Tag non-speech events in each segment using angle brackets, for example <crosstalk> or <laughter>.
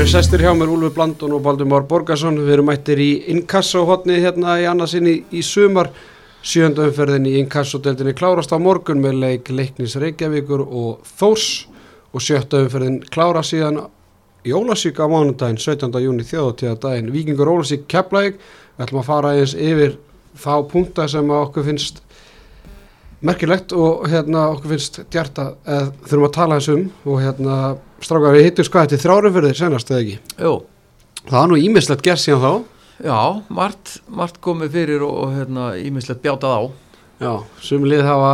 eru sestir hjá mér Úlfi Blandun og Baldur Már Borgarsson við erum mættir í inkasso-hotni hérna í annarsinni í sumar. Sjönda umferðin í inkasso-deltinni klárast á morgun með leik leiknis Reykjavíkur og Þórs. Og sjötta umferðin klára síðan í Ólasík á mánundaginn 17. júni þjóðatíða daginn Víkingur Ólasík Keflæk við ætlum að fara eins yfir þá punta sem okkur finnst merkilegt og hérna okkur finnst djarta eða þurfum að tala þessum og hérna strákar við hittum sko þetta þrjárum fyrir þér senast eða ekki? Jú, það var nú ímislegt gert síðan þá. Já, margt, margt komið fyrir og, og hérna, ímislegt bjátað á. já, sum lið hafa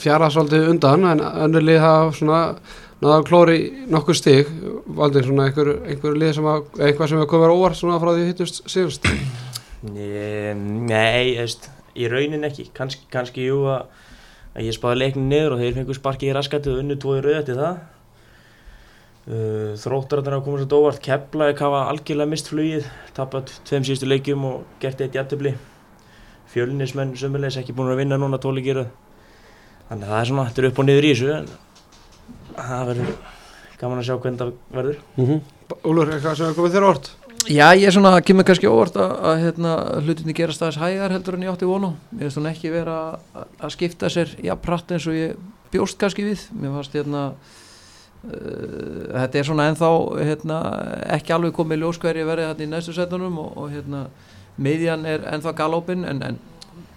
fjara svolítið undan en önnur lið hafa svona náða klóri nokkur stig. Valdir svona einhver, einhver lið sem að eitthvað sem hefur komið óvart svona frá því hittust síðast? Né, Nei, þú veist, í raunin ekki. Kannski, kannski jú að, að ég spáði leiknum niður og þeir fengur sparkið í raskættu og unnu tvoði rauð eftir það. Uh, Þróttararnir hafa komið svo óvart Keflavík hafa algjörlega mist flugið tapat tveim síðustu leikjum og gert eitt jættabli Fjölnismenn sömulegis ekki búin að vinna núna tólikýrað þannig að það er svona, þetta er upp og niður í þessu en það verður gaman að sjá hvernig það verður. Mm -hmm. Úlur, eitthvað sem hefur komið þér óvart Já, ég er svona, kemur kannski óvart að, að hérna, hlutinni gerast aðeins hægar heldur en ég átti vonu. Mér finnst hún ekki vera að, að skipta sér já, pratt eins og ég bjóst kannski við. Mér fannst hérna, uh, þetta er svona ennþá hérna, ekki alveg komið ljós hverju verið hérna í næstu setunum og, og hérna, miðjan er ennþá galópin en, en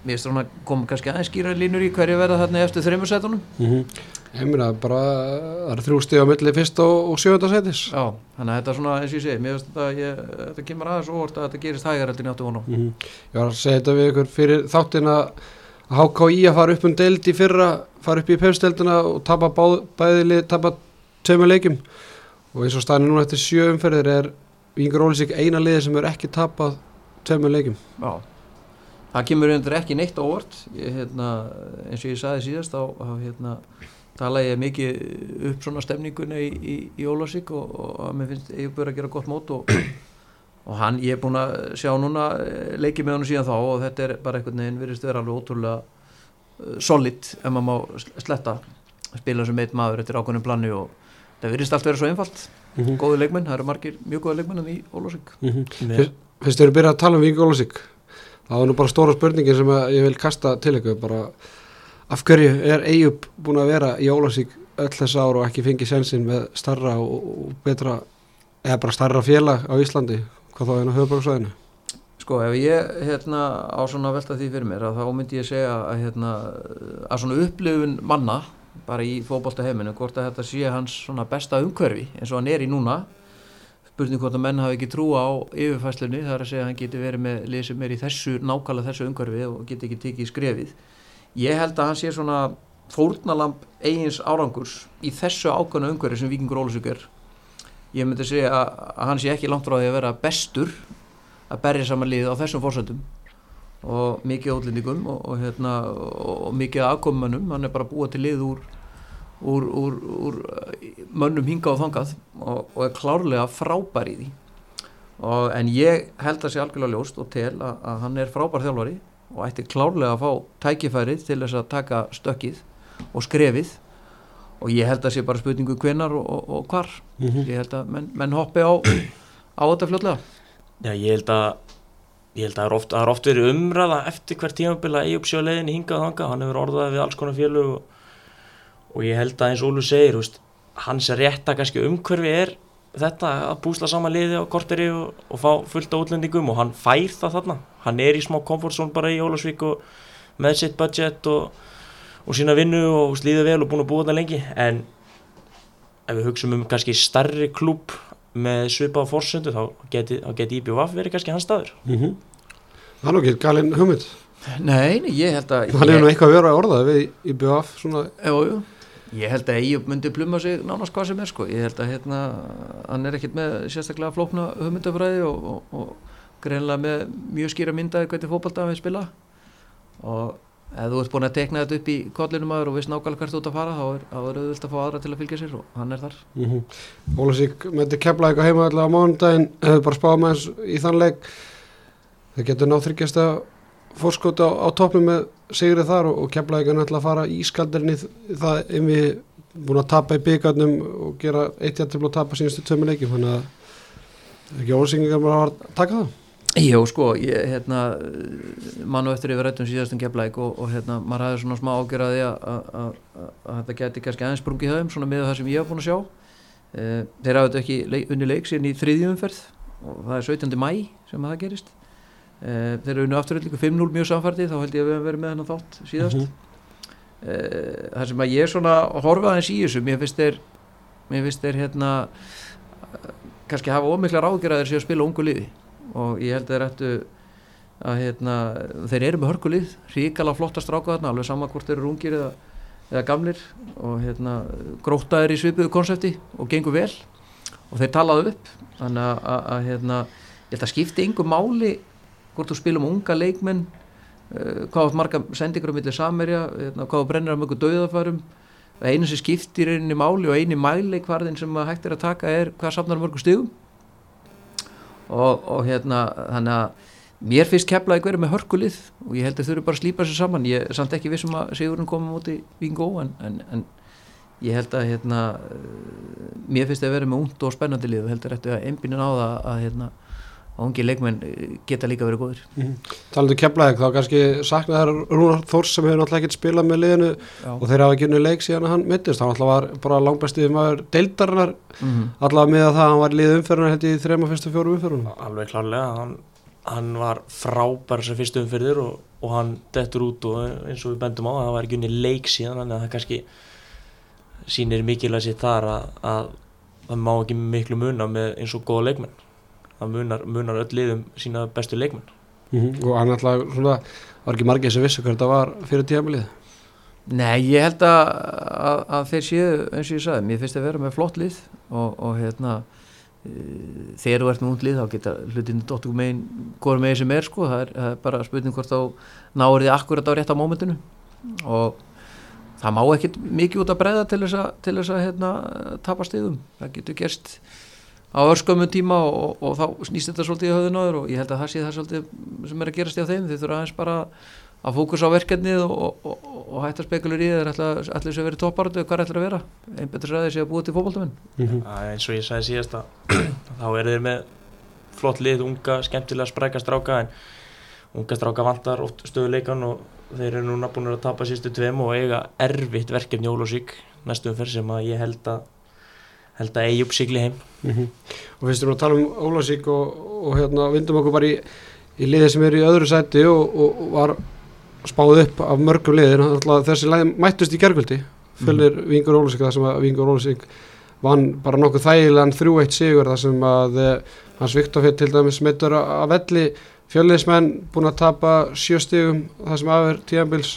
mér finnst svona komið kannski aðeins skýra línur í hverju verið hérna eftir þreymur setunum. mm -hmm. Meina bara það er þrjú stig á milli fyrst og, og sjönda setis Já, þannig að þetta er svona eins og ég segi, mér finnst þetta, ég, þetta kemur aðeins óvart að þetta gerist hægar heldur en ég átti vonu. mm -hmm. ég var að segja þetta við ykkur fyrir þáttin að HKI að fara upp um deild í fyrra fara upp í pefsteldina og tapa báð, bæðili tapa tveimur leikum og eins og staðin núna eftir sjö umferðir er Vingur Ólisík eina liði sem er ekki tapað tveimur leikum Já, það kemur undir ekki neitt á óvart. Ég, hérna, eins og ég saði síðast þá, þá hérna, tala ég mikið upp svona stemninguna í, í, í Ólasík og, og að mér finnst ég búið að gera gott mót og, <clears throat> og hann, ég er búin að sjá núna eh, leikið með hann síðan þá og þetta er bara einhvern veginn virðist vera alveg ótrúlega uh, solid ef maður má sl- sletta. Spila sem eitt maður eftir ákveðnum plani og það virðist allt vera svo einfalt. Mm -hmm. góðu leikmenn, það eru margir mjög góða leikmenn í Ólasík Með- Fyrst þeir eru byrjað að tala um Vingur Ólisík það var nú bara stóra spurningin sem að ég vil kasta til ykkur bara af hverju er Eyjup búin að vera í Ólasík öll þess ár og ekki fengið sensin með starra og, betra eða bara starra félag á Íslandi? Hvað þá einu höfbruksvæðinu Sko ef ég hérna, á svona velta því fyrir mér að þá myndi ég segja að, hérna, að svona upplifun manna bara í fótbolta heiminu hvort að þetta sé hans svona besta umhverfi eins og hann er í núna spurning hvort að menn hafi ekki trúa á yfirfæslunni það er að segja að hann geti verið með lið sem er í þessu nákvæmlega þessu umhverfi og geti ekki tekið skrefið ég held að hann sé svona fórnalamb eigins árangurs í þessu ákvæmna umhverfi sem Víkingur Ólusvík er. Ég myndi segja að, hann sé ekki langt því að vera bestur að berja saman lið á þessum fórsöndum og mikið ótlendingum og, og, hérna, og, mikið afkomumönnum. Hann er bara búa til lið úr, úr, úr, úr eh, mönnum hinga og þangað og, og er klárlega frábær í því. En ég held að sé algjörlega ljóst og tel að, að hann er frábær þjálfari og ætti klárlega að fá tækifærið til þess að taka stökkið og skrefið. Og ég held að sé bara spurningu hvenar og, og, og hvar. Mhm. ég held að menn, menn hoppi á, á þetta fljótlega. Já, ég held að ég held að það er oft, er oft verið umræða eftir hvert Eyjup séu leiðinni hingað og þangað, hann hefur orðað við alls konar félög og, og ég held að eins og Ólu segir, veist, hans rétta kannski umhverfi er þetta að búsla saman liði á korteri og, og fá fullt á útlendingum og hann fær það þarna hann er í smá komfortzón bara í Ólasvík og með sitt budget og, og sína vinnu og slíða vel og búin að búa þetta lengi en ef við hugsaum um kannski starri klúb með svipa á forsöndu þá geti, geti IBVF verið kannski hans staður mm -hmm. það er nú ekki galinn hugmynd Nei, nei, ég held að hann hefur nú eitthvað að vera að orða við í BF svona jú, jú. Ég held að Eyjup myndi pluma sig nánast hvað sem er sko. ég held að hérna, hann er ekkit með sérstaklega flókna hugmyndafræði og, og, og greinlega með mjög skýra myndaði hvernig fótbolta við spila og ef þú ert búin að tekna þetta upp í kollinum aður og veist nákvæmlega hvert þú ert að fara þá er, þá er auðvitað að fá aðra til að fylgja sér og hann er þar mm -hmm. Ólasík með kepla eitthvað heima allavega á mánudaginn hefur bara spáð með í þann leik það getur náð þryggjast að fórskóta á, á toppnum með sigrið þar og, og eitthvað náttúrulega að fara í skaldirni það ef við búin að tapa í byggarnum og gera eitt jættifl og tapa sínustu tömmu leikjum þannig að ekki ósingingar bara að taka það? Jó, sko, ég, hérna, mann og eftir yfir rættum síðastum keflæk og, og hérna, maður hafði svona smá ágjörði að þetta geti kannski aðeins sprungið höfum, svona með það sem ég hef búin að sjá. E, þeir hafði þetta ekki leik, unni leik síðan í þriðjumferð og það er 17. mæ sem það gerist. E, þeir eru unni afturöldingu 5-0 mjög samfærdi, þá held ég að við hefum verið með hennan þátt síðast. Mm -hmm. e, það sem að ég svona horfa aðeins í þessu, mér finnst þeir, mér finnst þeir hérna, kannski hafa ómiklar ágjörðir sem að spila ungu liði og ég held þeir ættu að hérna, þeir eru með hörkulið ríkala flotta stráka þarna alveg sama hvort þeir eru ungir eða, eða gamlir og hérna, grótaður í svipuðu konsepti og gengur vel og þeir talaðu upp þannig að, að, að hérna, ég held að skipti hvort þú spilum unga leikmenn uh, hvað átt marga sendingur á milli samerja, hérna, hvað brennir á mjög döðafærum einu sem skiptir einni máli og eini mæleikvarðin sem hægt er að taka er hvað safnar mörgum stigum. Og, og hérna þannig að mér finnst keflaði hverju með hörkulið og ég held að þau eru bara að slípa sér saman. Ég er samt ekki vissum að Sigurinn komum út í Vingó en, en, en ég held að hérna mér finnst það að vera með ungd og spennandi lið og held að einbinin á það að hérna og ungi leikmenn geta líka verið góður mm -hmm. Talandu kemlaðið, þá kannski saknaði þær Rúnar Þórs sem hefur náttúrulega ekkert spilað með liðinu Já. og þeir hafa ekki unni leik síðan að hann mittist, hann alltaf var bara langbæstið maður deildarinnar, mm -hmm. alltaf með að það hann var liðið umferðunar held í þrema fyrstu fjóru umferðunum. Alveg klarlega hann, hann var frábær sem fyrstu umferðir og, og hann dettur út og eins og við bendum á það var ekki unni leik síðan, þannig að það kannski sínir mikilvægt sér þar að, að það það munar, munar öll liðum sína bestu leikmenn. Mm -hmm. og hann alltaf svona, var ekki margið sem vissu hvað þetta var fyrir tíamilið Nei, ég held að, að, að þeir séu eins og ég sagði, mér finnst að vera með flott lið og, og hérna e, þegar þú ert með út lið þá geta hlutinu dottum megin, góður megin sem er sko, það er, það er bara spurning hvort þá náður þið akkurat á rétt á mómentinu. Og það má ekkit mikið út að breyða til þess að, til þess að hérna, tapa stegum, það getur gerst á örskömmu tíma og, og, og þá snýst þetta svolítið í höfðun áður og ég held að það sé það svolítið sem er að gerast í á þeim. Þið þurfa aðeins bara að fókus á verkefnið og, og hætta spekulur í það allir sem verið topparötu, hvað er allir að vera? Einn betur ræðið sé að búa til fókbaltumenn mm -hmm. eins og ég sagði síðast að <clears throat> þá er þeir með flott lið unga, skemmtilega spræka stráka en unga stráka vantar oft stöðuleikan og þeir eru núna búin að tapa sístu tveim og eiga erfitt verkefni Ólásík næstum fyrr sem að ég held að held að upp sigli heim. Mm -hmm. og finnst þú að tala um Ólasík og, og hérna vindum okkur bara í, í liði sem er í öðru sæti og, og var spáð upp af mörgum liðir þessi liði mættust í gergvöldi föllir mm -hmm. Vingur Ólasík þar sem að Vingur Ólasík vann bara nokkuð þægilegan 3-1 sigur þar sem að eh, hans Viktorfið til dæmis mittur að velli. Fjölliðismenn búin að tapa sjöstigum þar sem aðver tíanbils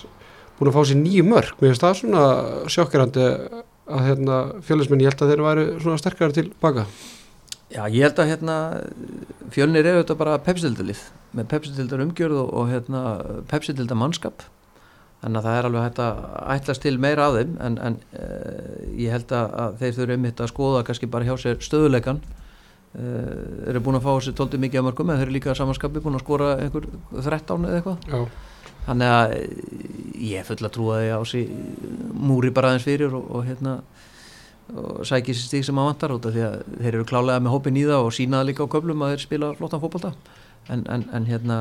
búin að fá sér nýju mörg mér finnst það svona sjokkirandi að hérna, fjölusmenn, ég held að þeir væri svona sterkari til baka. Já, ég held að hérna, fjölnir eru þetta bara pepsildalið með pepsildar umgjörð og, og hérna, pepsildar mannskap. Þannig að það er alveg hægt að ætlast til meira af þeim en, en uh, ég held að, þeir þurfi um þetta að skoða kannski bara hjá sér stöðuleikan uh, eru búin að fá sér tóltið mikið af mörgum en þeir eru líka samanskapi búin að skora einhver 13 eða eitthvað þannig að ég full að trúa því á sí múri bara aðeins fyrir og, og hérna og sækir sér stík sem að vantar út af því að þeir eru klálega með hópin í það og sínaða líka á köflum að þeir spila flottan fókbalta en, en, en hérna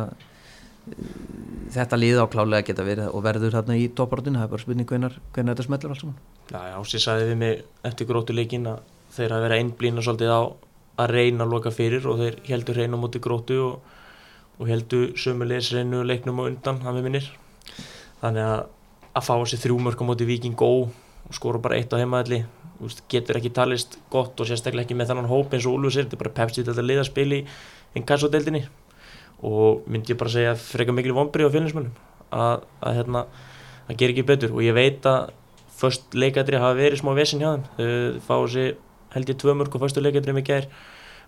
þetta lið á klálega geta verið og verður þarna í topparöndinu, það er bara spurning hvernig þetta smellur alls saman. Já, Ási sagði við mig eftir grótuleikin að þeir að vera einblína svolítið á að reyna að loka fyrir og þeir heldur reyna móti grótu og og heldur sömulegis reynu leiknum og undan hann við minnir. Þannig að að fá þessi þrjúmörk á móti Viking Go og skora bara eitt á heimaðalli getur ekki talist gott og sérstaklega ekki með þannan hóp eins og Úlfur sér, þetta er bara pepsið þetta lið að spila í inkassodeldinni og myndi ég bara segja freka miklu vonbri á fjölinsmönnum að, að hérna, það ger ekki betur. Og ég veit að först leikadri hafa verið smá vesin hjá þeim. Þau fá þessi held ég tvö mörg og förstu leikadri með gær.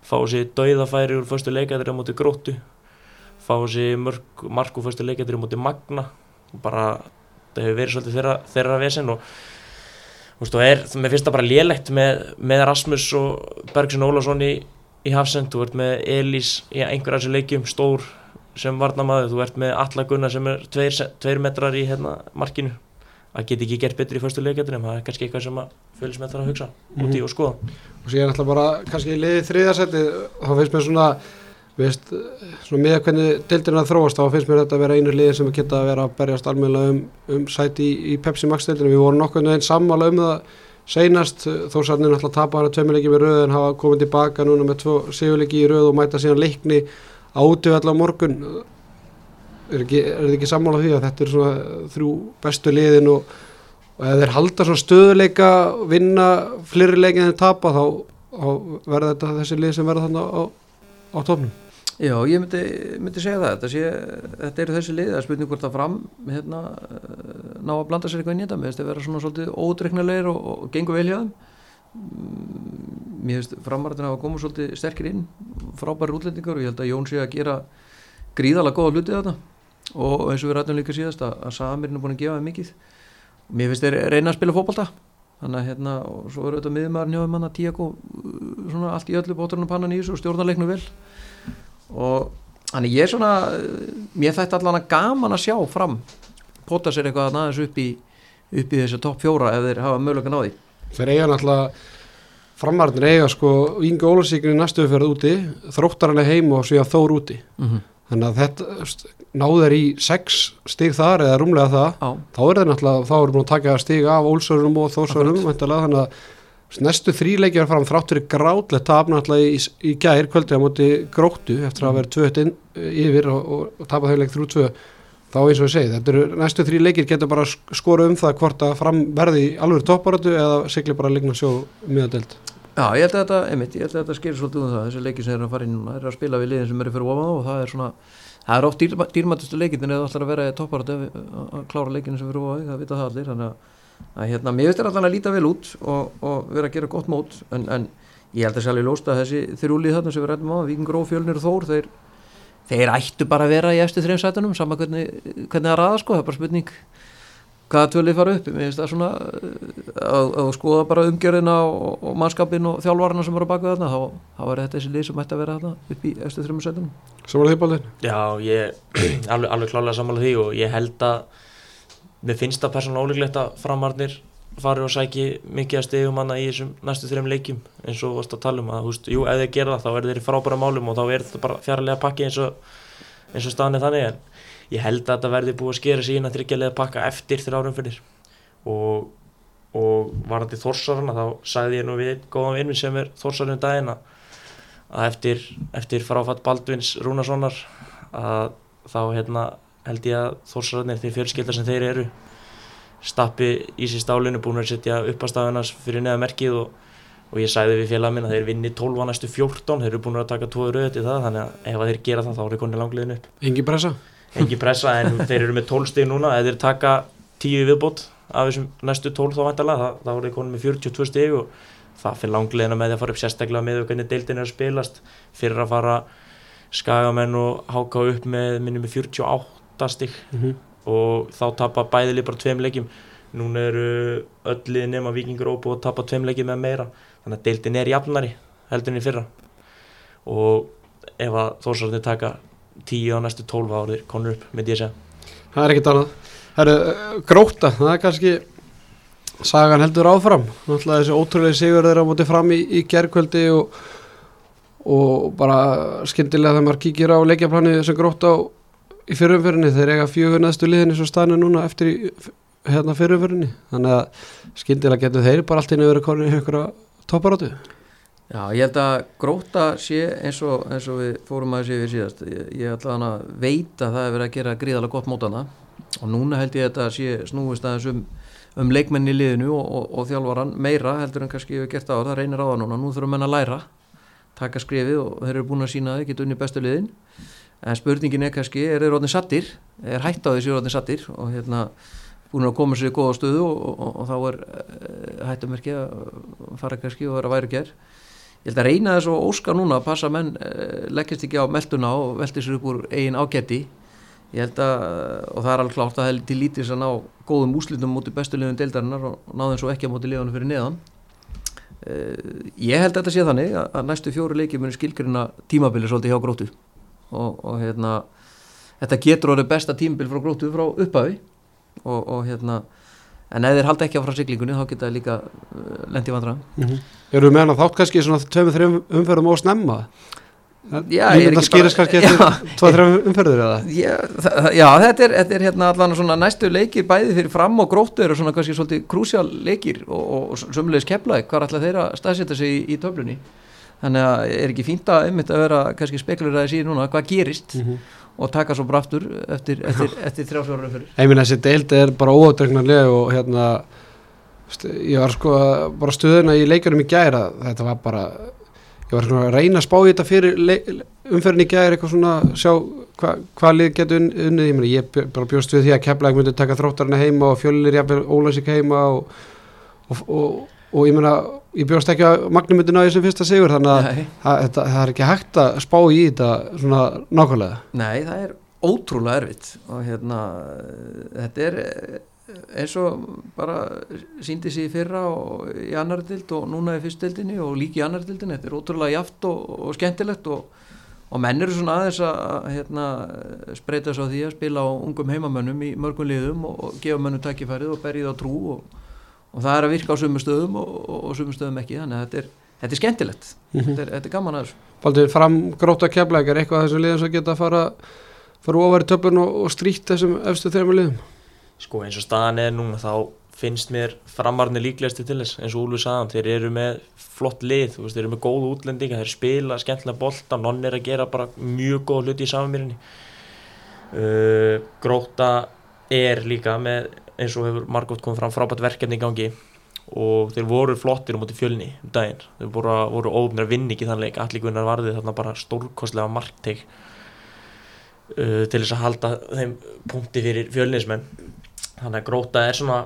Fá þessi dauðafæri úr förstu leikadri á móti gróttu fá sér marku fyrstu leikjættir í móti magna. Og bara það hefur verið svolítið þeirra, þeirra vesen og þú veist, og er, mér finnst það bara lélegt með, með Rasmus og Bergson Ólásson í, í Hafsend, þú ert með Elís í einhverja þessu leikjum, stór sem varnamaður, þú ert með Allagunna sem er tveir, tveir metrar í hérna markinu. Að geta ekki gert betur í fyrstu leikjandunum það er kannski eitthvað sem að fylgis með það að hugsa Mhm. út í og skoða. Og síðan alltaf bara kannski í liði þriðasetti þá finnst mér svona veist, svona með hvernig deildina þróast þá finnst mér þetta að vera einu liði sem geta að vera að berjast almennilega um, um sæti í, í Pepsi Max deildina, við vorum nokkuð veginn sammála um það seinast, þó sannir náttúrulega tapa hana tveimileiki með röð en hafa komið tilbaka núna með tvo sigurleiki í röð og mæta síðan leikni á útvöld á morgun. Er, þið ekki sammála því að þetta er svona þrjú bestu liðin og, og ef þeir halda svona stöðuleika vinna fleiri leikin en tapa þá, þá verða þetta þessi lið sem verða þannig á, á topnum Já, ég myndi, myndi segja það. Þetta, sé, þetta eru þessi lið, það er spurning hvort að fram hérna, eh, ná að blanda sér eitthvað inn í þetta, mér finnst það vera svona svolítið ódreiknulegir og, og gengur vel hjá þeim. Mm, mér finnst framarðin að koma svolítið sterkir inn frábæri útlendingar og ég held að Jón sé að gera gríðalega góða hluti þetta og eins og við rættum líka síðast að, að Samirinn er búin að gefa þeim mikið. Mér finnst þeir reyna að spila fótbolta. Þannig að hérna og svo eru þetta miðumæður njóðum hann að uh, svona allt í öllu bóttunum pannan í þessu og stjórnarleiknu vel og þannig ég er svona mér þætti allan að gaman að sjá fram pota sér eitthvað aðeins upp í upp í þessu topp fjóra ef þeir hafa mögulegan á því. Þeir eiga náttúrulega framarðin eiga sko Inga Ólasíkinn í næstu ferð úti þróttarinn er heim og síðan Þór úti. Mm -hmm. þannig að þetta náður í sex stig þar eða rúmlega það á, þá er það náttúrulega, þá erum við búin að taka stig af Ólsörunum og væntanlega, þannig að næstu þríleikjar fram þráttur í grátlegt tap náttúrulega í, í gær kvöldi á móti gróttu eftir að vera 2-1 yfir og, og, og tapa þau leik 3-2 þá eins og ég segi, þetta eru næstu þrý leikir getur bara skora um það hvort að fram verði alveg topparötu eða sigli bara ligna sjó miðadelt Já, ég held að þetta, einmitt, ég held að þetta skerir svolítið um það, þessi leiki sem er að fara inn er að spila við liðin sem eru fyrir ofan og það er svona, það er oft dýrmættustu leikin eða ætlar að vera topparötu að klára leikinu sem fyrir ofan það vita það allir, þannig að, að hérna, mér finnst þetta alltaf að líta vel út og, og vera að gera gott mót, en, en ég held að ég lósta að þessi þrjúlið þarna sem við rættum á, Víkingur og Fjölnir og Þór, þeir, þeir ættu bara að vera í eftir þreim sætunum, sama hvernig, hvernig það raða sko, það er bara spurning hvaða tvölið fara upp, mér finnst það svona uh, að, að skoða bara umgjörðina og, og mannskapin og þjálfarna sem eru baka þarna, þá, þá er þetta þessi lið sem ætti að vera þarna upp í eftir þreim sætunum. Samanlega því baldin? Já, ég <clears throat> alveg, alveg mér finnst það persónulega ólíklegt að framarnir fari og sæki mikið að stegum hana í þessum næstu þreim leikjum eins og varst að tala um að, húst, jú, ef þeir gera það þá er þeir í frábæra málum og þá er þetta bara fjarlæga pakki eins og, eins og staðan er þannig en ég held að þetta verði búið að skera sína þryggjarlega pakka eftir þrjárum fyrir og, og varandi þórsarana þá sagði ég nú við góðan vinn minn sem er þórsarinn daginn að að eftir, eftir fráfatt Baldvins Rúnarssonar að þá hérna, held ég að þórsararnir þeir fjölskyldar sem þeir eru stappi í sér stálinu búin að setja uppastafinans fyrir neða merkið og, og ég sagði við félag minn að þeir vinni 12 að næstu 14 þeir eru búin að taka 2 rauð til það þannig að ef að þeir gera það þá er þeir konið langliðin upp Engi pressa? engi pressa en <laughs> þeir eru með 12 stig núna ef þeir taka 10 viðbót af þessum næstu 12 þá vantarlega þá er þeir konið með 42 stig og það fyrir langliðina með því að fara upp sérstaklega með hvernig deildin er að spilast fyrir að fara skagamenn og háka upp með minnum með 48 stig Mm -hmm. og þá tapa bæðilið bara tveim leikjum núna eru öll lið nema vikingur óbúið að tapa tveim leikjum með meira þannig að deildin er jafnari heldur en í fyrra og ef að þórsarðin taka 10 á næstu 12 árið konur upp með ég að segja Það er ekkert annað. Það eru gróta, það er kannski sagan heldur áfram. Náttúrulega þessi ótrúlega sigur þeirra móti fram í, í gerkvöldi og, og bara skyndilega þegar maður kíkir á leikjaplani sem gróta á í fyrirumferinni. Þeir eiga fjögur næstu liðin eins og staðinu núna eftir í hérna fyrirumferinni. Þannig að skyndilega getur þeir bara allt inn að vera konið í einhverja topparátu. Já, ég held að gróta sé eins og, eins og við fórum að sé við síðast ég, ég hann að veita að það verið að gera gríðalega gott mótana og núna held ég að þetta sé snúist aðeins um, um leikmenni liðinu og, og, og þjálfaran meira heldur en kannski við gert á það reynir á það núna, nú þurfum menn að læra taka skrifið og þeir eru búin að sína að þeir geta unni bestu liðin en spurningin er kannski, er þeir rótni sattir er hætt á þessi rótni sattir og hérna búin að koma sér í góða stöðu og, og, og þá er uh, hættumerki að fara kannski og vera væri ger ég held að reyna þess og óska núna að passa að menn uh, leggjast ekki á melduna og velti sér upp úr eigin ágætti ég held að, og það er alveg klárt að það er til lítils að ná góðum úslitum mútið bestu liðun deildarinnar og ná þeim svo ekki á mútið liðunum fyrir neðan. Uh, ég held að þetta sé þannig að, að næstu fjóru leiki muni skilgrina tímabili svolítið hjá grótu og, og hérna þetta getur orðið besta tímabil frá grótu frá upphafi og, og hérna en ef þeir halda ekki á frá siglingunni þá geta líka uh, lendi vandra mm Eru við með hann að þátt kannski svona tveimur, þreim umferðum og snemma? Já, er ekki skýrist kannski eftir <laughs> Já. tvað, þreim umferður eða? Já, það, já þetta, er, þetta er hérna allan svona næstu leikir bæði fyrir fram og gróttu eru svona kannski svolítið krúsjál leikir og, og sömulegis keflaði hvar ætla þeir að staðsetja sig í, í töflunni þannig að er ekki fínt að einmitt að vera kannski spekulur að síðan núna hvað gerist Mhm. og taka svo bara aftur eftir, eftir, eftir þrjá fyrir Ég meina þessi deild er bara óadregnarlega og hérna ég var sko bara stöðuna í leikarum í gæra þetta var bara ég var svona að reyna að spá í þetta fyrir umferðin í gæra eitthvað svona sjá hva, hvað lið getur unn- unnið. Ég, ég bara bjóst við því að Keflæk myndi taka þróttarinn heima og fjölir jafnvel Ólasík heima og, og, og, og ég meina ég bjóst ekki að Magnum myndi ná í þessum fyrsta sigur þannig að það, það er ekki hægt að spá í þetta svona nákvæmlega. Nei, það er ótrúlega erfitt og hérna þetta er eh, eins og bara síndi sig í fyrra og í annar dild og núna í fyrstdildinni og líka í annar dildinni, þetta er ótrúlega jaft og, og skemmtilegt og, og menn eru svona aðeins að hérna, spreita svo því að spila á ungum heimamönnum í mörgum liðum og, og gefa mönnum tækifærið og berið á trú og, og það er að virka á sumu stöðum og, og, og sumu stöðum ekki þannig að þetta er, þetta er skemmtilegt. Þetta, er, þetta er gaman að þessu. Baldur, fram gróta Keflæk er eitthvað af þessum liðum sem geta að fara fara ofar í töflun og, og strýtt þessum efstu þreymur liðum? Sko eins og staðan er núna þá finnst mér framarni líklegasti til þess eins og Úlfur sagðan, þeir eru með flott lið, þú veist, þeir eru með góð útlendinga þeir spila skemmtilega bolta, nonn er að gera bara mjög góð hluti í samanmýrinni uh, Gróta er líka með eins og hefur margótt komið fram frábært verkefni í gangi. Og þeir voru flottir á móti fjölni um daginn, þeir voru, voru óöfnir að vinna ekki þannig, allir guðnar varði þarna bara stórkostlega markteg uh, til þess að halda þeim punkti fyrir fjölnismenn. Þannig að gróta er svona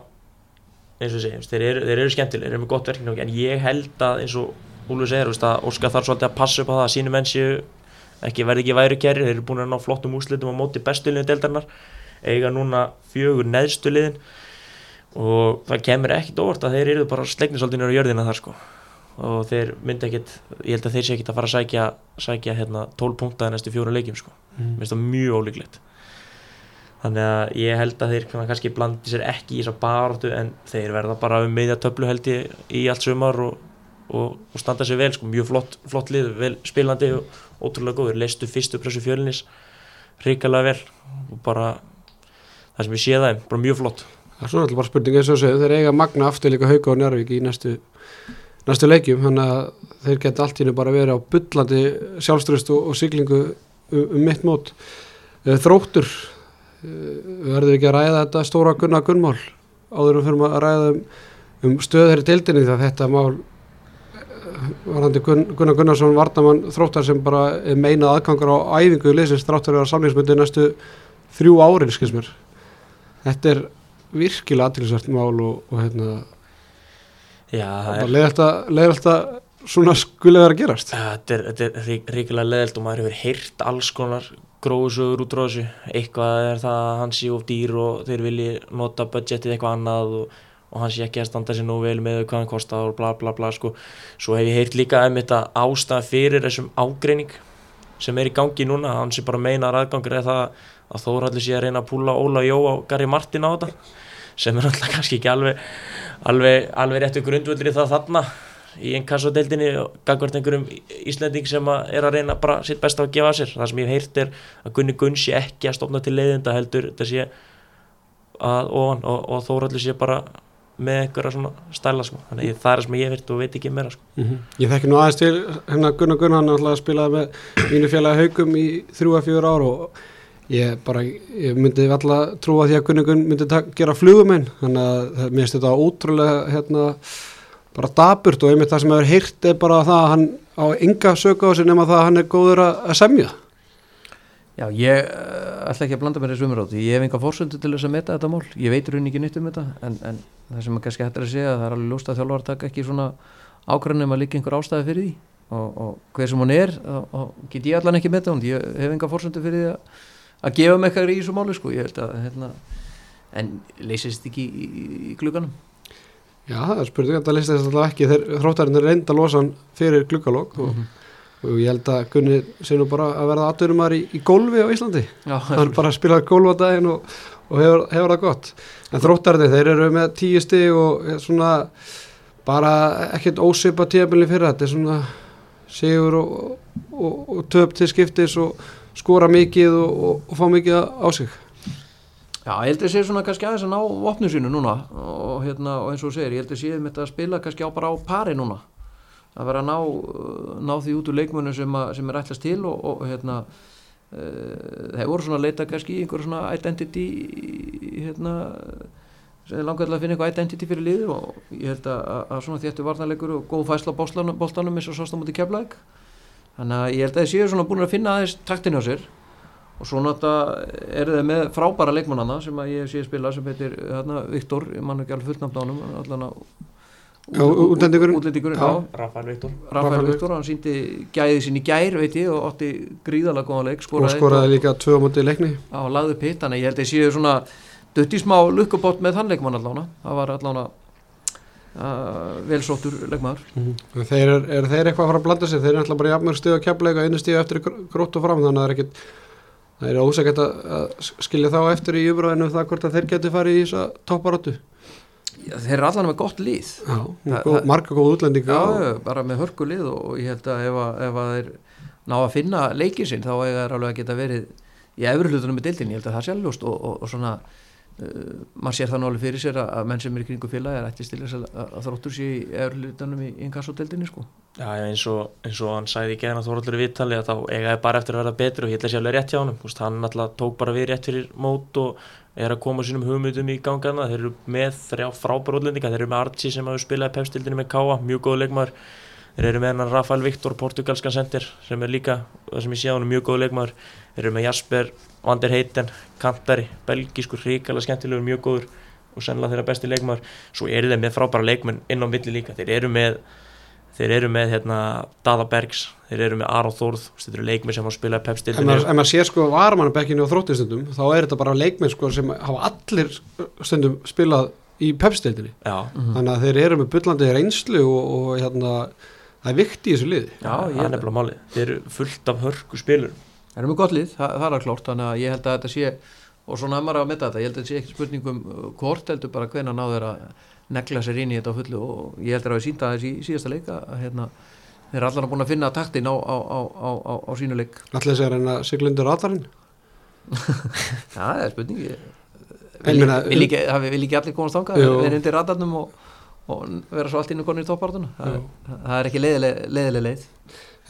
eins og segjum, þeir eru, eru skemmtilegir þeir eru með gott verkefni en ég held að eins og Úlfur segir, Óskar þarf svolítið að passa upp á það að sínu menn séu ekki verði ekki væri kæri, þeir eru búin að ná flottum úslitum á móti bestu liðin deildarinnar eiga núna fjögur neðstu liðin og það kemur ekkit óvart að þeir eru bara svolítið nýra jörðina þar sko. Og þeir myndi ekkit, ég held að þeir sé ekkit að fara að sækja, sækja hérna 12 punktaði næstu fjóru leikjum sko, mm. mér finnst það mjög ólíklegt. Þannig að ég held að þeir kannski blandi sér ekki í þessa baráttu en þeir verða bara um meðja töflu held ég í allt sumar og, og, og standa sér vel sko, mjög flott, flott lið, vel spilandi og ótrúlega góður, leistu fyrstu pressu fjölnis ríkalega vel og bara það sem ég sé það, bara mjög flott. Það er svona alltaf bara spurning eins og segja þeir eiga magna aftur líka hauka og njárvík í næstu næstu leikjum, þannig að þeir geta allt hennu bara verið á bullandi sjálfströst og, og siglingu um, um mitt mót. Eh, Þróttur eh, verður ekki að ræða þetta stóra Gunnar Gunnmál áður um fyrir að ræða um, um stöður í deildinni því að þetta mál eh, varandi Gunn, Gunnar Gunnarsson Vardamann Þróttar sem bara er meinað aðgangur á æfingu liðsins þráttur að vera samlingsmyndi næstu þrjú árin skils mér þetta er virkilega aðtilsvært mál og, og hérna Já, það er, leiðalt að, svona skulle vera að gerast þetta er, þetta er rík- ríkilega leðilt og maður hefur heyrt alls konar gróðsögur út frá þessu eitthvað er það að hann sé of dýr og þeir vilji nota budgetið eitthvað annað og, og hann sé ekki að standa sér nú vel með hvað hann kostar og bla bla bla sko. svo hef ég heyrt líka um þetta ástæða fyrir þessum ágreining sem er í gangi núna, hann sé bara meinar aðgangur eða það að Þóraldur sé að reyna að púla Óla Jó og Gary Martin á þetta sem er alltaf kannski ekki alveg alveg, alveg réttu grundvöldur í það þarna í einn kassadeildinni og gagvart einhverjum Íslending sem að er að reyna bara sitt besta að gefa sér. Það sem ég hef heyrt er að Gunni Gunn sé ekki að stofna til leiðinda heldur þetta sé að ofan og, og Þóraldur sé bara með einhverja svona stæla sko. þannig að það er sem ég heyrt og veit ekki meira sko. mm ég þekki nú aðeins til hérna Gunnar Gunnar hann spilaði með mínu félagi haugum í þrjú að fjögur ár og ég bara ég myndi alltaf trúa því að Gunnar Gunn myndi gera flugumenn þannig að mér finnst þetta ótrúlega hérna bara daburt og einmitt það sem hefur heyrt er bara það að hann á enga söku á sig nema það að hann er góður að, semja. Já, ég uh, ætla ekki að blanda mér þessu umrátt ég hef enga fórsöndu til þess að meta þetta mál. Ég veit raun ekki nýtt um þetta en, en það sem er kannski hættir að segja það er alveg ljóst að þjálfar taka ekki svona ákvæðanum að líka einhver ástæði fyrir því. Og, og hver sem hún er og, og að, að gefa mig eitthvað í þessu máli sko. Ég held að hérna, en leysist ekki í, í, í glugganum? Já, það er spurning að þess alltaf ekki. Þeir þróttarinn er reynda losan fyrir gluggalokk og, og ég held að Gunni sé nú bara að verða aðdurumar í, í gólfi á Íslandi. Já, hann bara spilaði gólf á daginn og, og hefur, hefur það gott. En þróttarnir, þeir eru með tíu stig og svona bara ekkert óseipa tíabili fyrir þetta er svona sigur og, og, og töp til skiptis og skora mikið og, og fá mikið á sig? Já, ég held að sé svona kannski aðeins að ná vopnum sínu núna og, hérna, og eins og segir, ég held að sé um þetta að spila kannski á bara á pari núna. Að vera að ná, ná því út úr leikmönu sem, að, sem er ætlast til og, og hérna uh, þeir voru svona að leita kannski í einhverju svona identity hérna sem er langar til að finna eitthvað identity fyrir liður og ég held að, að svona þéttu varnarleikur og góð fæsla bóltanum eins og sást á múti keflæk þannig að ég held að þeir séu svona búin að finna aðeins taktin á sér. Og svo náttúrulega eru þeir með frábæra leikmannana sem að ég sé spila sem heitir hérna, Viktor, ég mann ekki alveg fullnafn á hann allan að útlendingurinn Rafael Viktor. Rafael Viktor, hann síndi gæði sín í gær veit ég og átti gríðalega góða leik skoraði og skoraði líka tvö móti leikni. Á lagðu pitt, þannig ég held að ég séu svona dötti smá lukkubót með þann leikmann allána það var allána velsóttur leikmaður. Mm -hmm. Þeir eru er þeir eitthvað að fara að blanda sig þeir eru alltaf bara jafnmörg stíð að eitthvað einu stíð eftir grótt og fram þannig að það er ekkit það er ósækjart að skilja þá eftir í umröðinu það hvort að þeir getur farið í þessa topparóttu þeir eru allan með gott líð já, góð, marga góð útlendinga já, bara með hörku líð og ég held að ef að, ef að þeir ná að finna leikið sinn þá er það alveg að geta verið í efri hlutunum með dildin, ég held að það sjálfljóst og, og, og svona uh, maður sér það nálega fyrir sér að, að menn sem er í kringu félagi er ættist til þess að, að þróttur sér í efri hlutunum í inkassotildinni sko. Já, eins og, eins og hann sæði í gerðan að Þorvaldur í viðtali að þá eigaði bara eftir að vera betri og ég held að sé alveg rétt hjá hann hann alltaf tók bara við rétt fyrir mót og er að koma sínum hugmyndum í gangana þeir eru með þrjá frábæra útlendinga. Þeir eru með Archie sem hafa spilaði pefstildinu með Káa mjög góð leikmaður þeir eru með hann Rafael Viktor, portugalskan sendir sem er líka, það sem ég sé á hann, mjög góð leikmaður. Þeir eru með Jasper, Vander Heiten Kantari, belgískur, ríkala skemmtilegur, mjög góður og sennilega þeirra besti leikmaður. Svo eru þeir með frábæra leikmenn inn á milli líka. Þeir eru með þeir eru með hérna, Dada Bergs. Þeir eru með Aron Þórð, þetta eru leikmenn sem hafa spilað pepstildinu. Ef maður sér sko varmannabekkinu og þróttistundum, þá er þetta bara leikmenn sko sem hafa allir stundum spilað í pepstildinu mm þannig að þeir eru með byllandi reynslu og, og hérna, það er vikt í þessu liði. Já, það er nefnilega málið. Þeir eru fullt af hörku spilur Þeir eru með gott lið, það, það er klort þannig að ég held að þetta sé, og svona að maður að metta þetta, ég held að þetta sé ekki spurningum uh, hvort heldur bara hvena náður að negla sér inn í þetta á fullu og ég heldur að við sínda þessi í síðasta leika að hérna, þeir er allar búin að finna taktin á, á, á, á sínu leik. Allir en að Siglundur Allarinn <laughs> Já, það er spurning. Vil ekki, vil ekki allir komast ánga við erum undir radarnum og, og vera svo allt inn og konur í toppártuna það, það er ekki leiðileg, leið.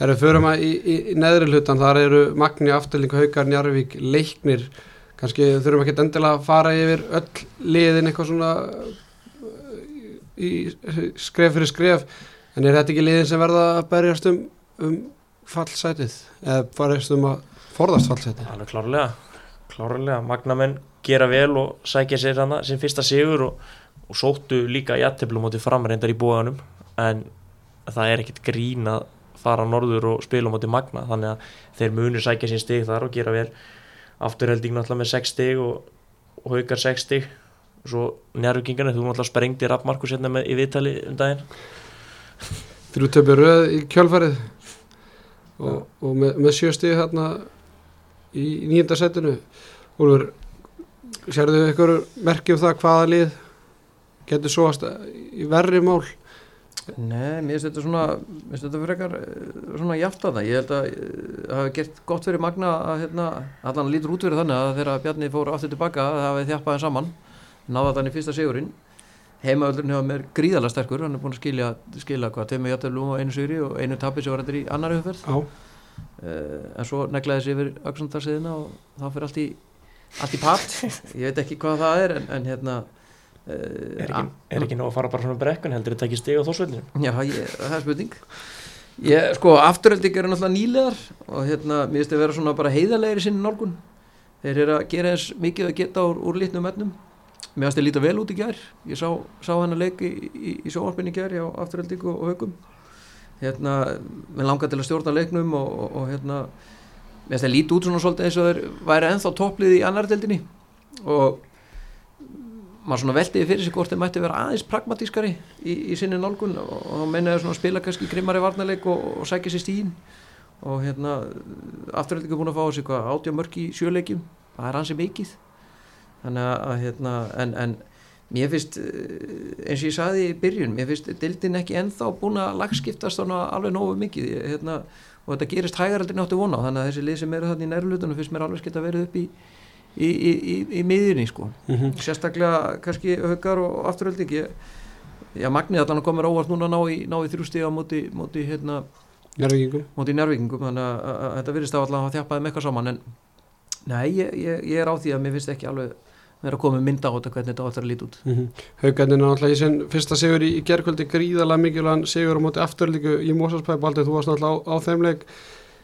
Erum við fyrir maður í, í, í neðri hlutan þar eru Magni, Afturling, Haukar, Njarvík leiknir, kannski þurfum ekki endilega að fara yfir öll liðin eitthvað svona í skref fyrir skref. En er þetta ekki liðin sem verða að berjast um, um fallsætið? Eða berjast um að forðast fallsætið? Alveg klárlega, klárlega. Magnamenn gera vel og sækja sér hana sem fyrsta sigur og, og sóttu líka í aðteflum átti framreindar í búanum en það er ekkit grín að fara norður og spila um átti Magna þannig að þeir munir sækja sín stig þar og gera vel. Afturhelding náttúrulega með 6 stig og, og haukar 6 stig. Og svo njárvíkingarnir, þú náttúrulega sprengdi Raffmarkus hérna með í viðtali um daginn. Þrjú töfbi röð í kjálfarið og, og með, með sjöstíð hérna í nýjunda setinu. Úlfur, sérðu ykkur merkjum það hvaða lið getur svo í verri mál? Nei, mér finnst þetta svona mér finnst þetta frekar eh, svona jáft að það. Ég held að það eh, hafi gert gott fyrir Magna að hérna, allan lítur út fyrir þannig að þegar Bjarni fór aftur tilbaka það hafi þjappaði saman náða þannig fyrsta sigurinn. Heimaöldurinn hefur mér gríðalega sterkur hann er búin að skilja, skilja hvað, tveimu jættöflum og einu sigri og einu tapis sem var þetta í annar umferð. Uh, en svo neglaði þessi yfir auksandarsiðina og þá fyrir allt í allt í patt, <laughs> ég veit ekki hvað það er en, en hérna er, ekki, er ekki nóg að fara bara svona brekkun heldur þetta ekki stig á þósveldinu já, ég, það er spurning. Ég, sko, afturölding eru náttúrulega nýlegar og hérna, mér finnst það að vera svona bara heiðarlegar í sinni nálgun. Þeir eru að gera eins mikið að geta úr, úr litnum etnum mér finnst það líta vel út í gær. Ég sá, sá hennar leik í, í, í sjónvarpinni í gær á afturhaldíku og, og haugum hérna, mér langar til að stjórna leiknum og, og, og hérna mér finnst það líti út svona svolítið eins og þeir væri enþá topplið í annardeldinni og maður svona veldiði fyrir sig hvort þeir mætti vera aðeins pragmatískari í, í sinni nálgun og þá meina þeir svona spila kannski grimmari varnarleik og sækja sér stíðin og hérna afturhaldíku er búin að fá þessi átja mörg í sjöleikjum það er hansi mikið. Þannig að, að hérna, en, en mér finnst, eh, eins og ég saði í byrjun, mér finnst dildin ekki ennþá búin að lagskiptast alveg nógu mikið, hérna, og þetta gerist hægar aldrei náttu vona þannig að þessi lið sem eru þarna í nærlutunum finnst mér alveg geta verið upp í í, í, í, í miðjunni sko. Mhm. sérstaklega kannski höggar og afturölding ég, já, Magnið allan komur óvart núna að ná í, ná í þrjú stíga móti, móti hérna Njárvíkingum móti njárvíkingum þannig að, að, að þetta virðist á allan að þjappaði með eitthvað saman en nei, ég, ég, ég er á því að mér finnst ekki alveg vera að koma með mynda á þetta hvernig þetta áttur að líti út. Haukarnir náttúrulega í sinn fyrsta sigur í, í gerkvöldi gríðalega mikilvægan sigur á móti afturlíku í Mósarsbæði Baldur, þú varst náttúrulega á, á þeim leik.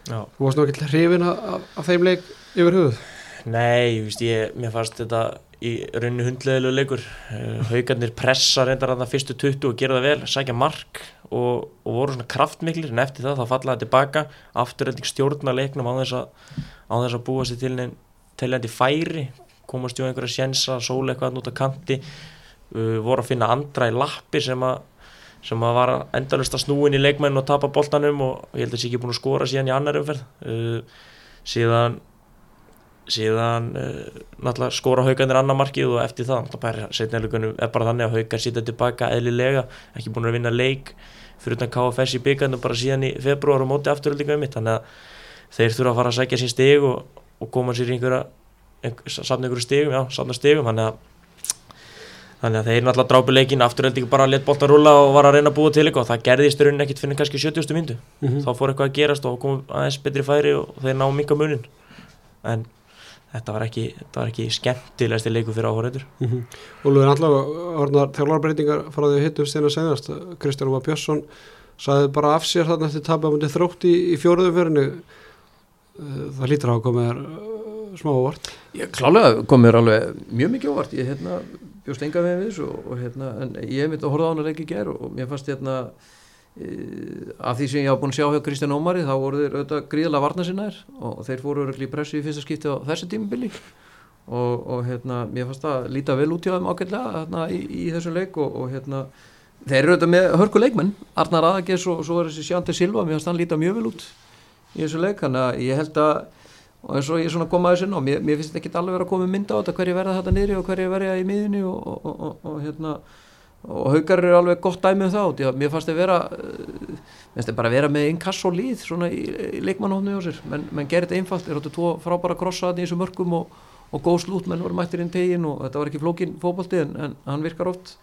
Já. þú varst náttúrulega hrifin af, af þeim leik yfir hugð Nei, veist, ég, mér fannst þetta í rauninu hundleðilegu leikur. Uh, haugarnir pressa reyndar að það fyrstu 20 og gera það vel, sækja mark og, og voru svona kraftmiklir. En eftir það þá fallaði tilbaka, afturrelding stjórna leiknum á þess að, á þess að búa sér til neinn teljandi færi. Komast jú einhverja sjensa, sóla eitthvað út á kanti. Uh, voru að finna andra í lappi sem að sem að var endalust að snúin í leikmenn og tapa boltanum og ég held að það sé ekki búin að skora síðan í annar umferð. Uh, síðan síðan uh, náttúrulega skora haugarnir annar markið og eftir það náttúrulega er bara þannig að haugar sýta tilbaka eðlilega, ekki búin að vinna leik fyrir utan KFS í byggandum bara síðan í februar og móti afturöldingu mitt þannig að þeir þurfa að fara að sækja sín stig og, og koma sér í einhverja einhver, safna einhverju stigum, já, safna stigum þannig að þannig að þeir náttúrulega drápu leikin afturöldingu bara létt bolta rúla og var að reyna að búa til eitthvað það gerðist raunin ekkit fyrir kannski 70. myndu Mhm. þá fór eitthvað að gerast og kom aðeins betri færi og þeir ná minga munin en þetta var ekki, þetta var ekki skemmtilegasti leiku fyrir áhóreitur Úlfur er náttúrulega orðnar þjálfarbreytingar frá því að hittum steina senast Kristján Óma Björnsson saði bara af sér þarna eftir tapja mútið þrótt í, í fjóruðumferðinu það lítur á að koma þér smá óvart. Ég klálega kom mér alveg mjög mikið óvart. Ég hérna, bjóst enga með við og, og hérna, en ég hef mitt að horfa á hann að leika í ger og, og mér fannst hérna af því sem ég hafa búin að sjá hjá Kristján Ómari þá voru þeir auðvitað gríðlega varna sinnaðir og þeir fóru örugglega í pressu í fyrsta skipti á þessu tímubili og, og hérna, mér fannst það líta vel út hjá þeim ágætlega hérna, í, í þessum leik og, og hérna þeir eru auðvitað með hörku leikmenn. Arnar Aðages og svo er þessi Sjandi Silva mér fannst hann líta mjög vel út í þessu leik. Þannig að ég held að og eins og ég svona kom að þessu ná mér, mér finnst ekki alveg vera að koma mynda á þetta hverju verða þetta niðri og hverju verða í og, og, og, og, og hérna og haugar eru alveg gott dæmi um það því að mér fannst þetta vera mér finnst þetta bara vera með inkass og líð svona í, í leikmannhófni á sér. Menn, menn gerir þetta einfalt, þeir áttu tvo frábæra krossa þarna í þessu mörgum og, og góð slút menn voru mættir inn tegin og þetta var ekki flókin fótbolti en, en hann virkar oft.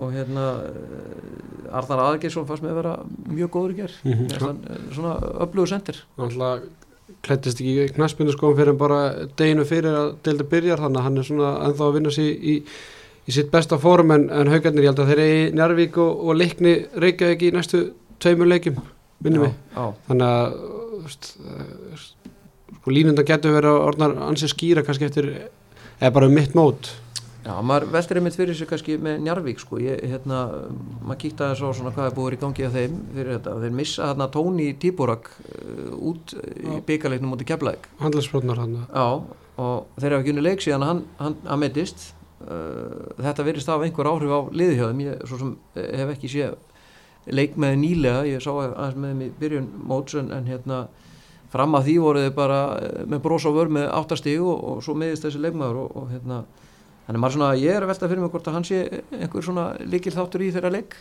Og hérna uh, Arnar Aðgeirsson fannst með að vera mjög góður í ger. Mér fannst hann, uh, svona öflugur sendir. Náttúrulega klættist ekki knaspinu sko fyrir en bara deginu fyrir að deilda byrjar þannig að hann er svona ennþá að vinna sér í, í sitt besta fórum en, en haugarnir ég held að þeir eru í Njarvík og, og leikni Reykjavík í næstu tveimur leikjum minnum við þannig að eh, sko, línundan getur verið að orðnar ansið skýra kannski eftir eða bara um mitt mót. Já, maður veldur einmitt fyrir sig kannski með Njarvík sko, ég, hérna, maður kíkta þess á svona hvað er búið í gangi að þeim fyrir þetta, þeir missa hérna Tóni Tíborak uh, út í byggarleiknum mútið Keflæk handelsbrotnar hann Já, og þeir hafa ekki unni leik síðan að hann, hann, hann meitist uh, þetta verðist af einhver áhrif á liðhjóðum, ég svo sem eh, hef ekki séð leik með nýlega, ég sá aðeins með þeim í byrjun móts en, en hérna fram að því voru þeir bara eh, með bros á vör með áttastíg og, og svo meðist þessi leikmaður og, og hérna þannig maður svona, ég er að velta fyrir mig hvort að hann sé einhver svona líkil þáttur í þeirra leik.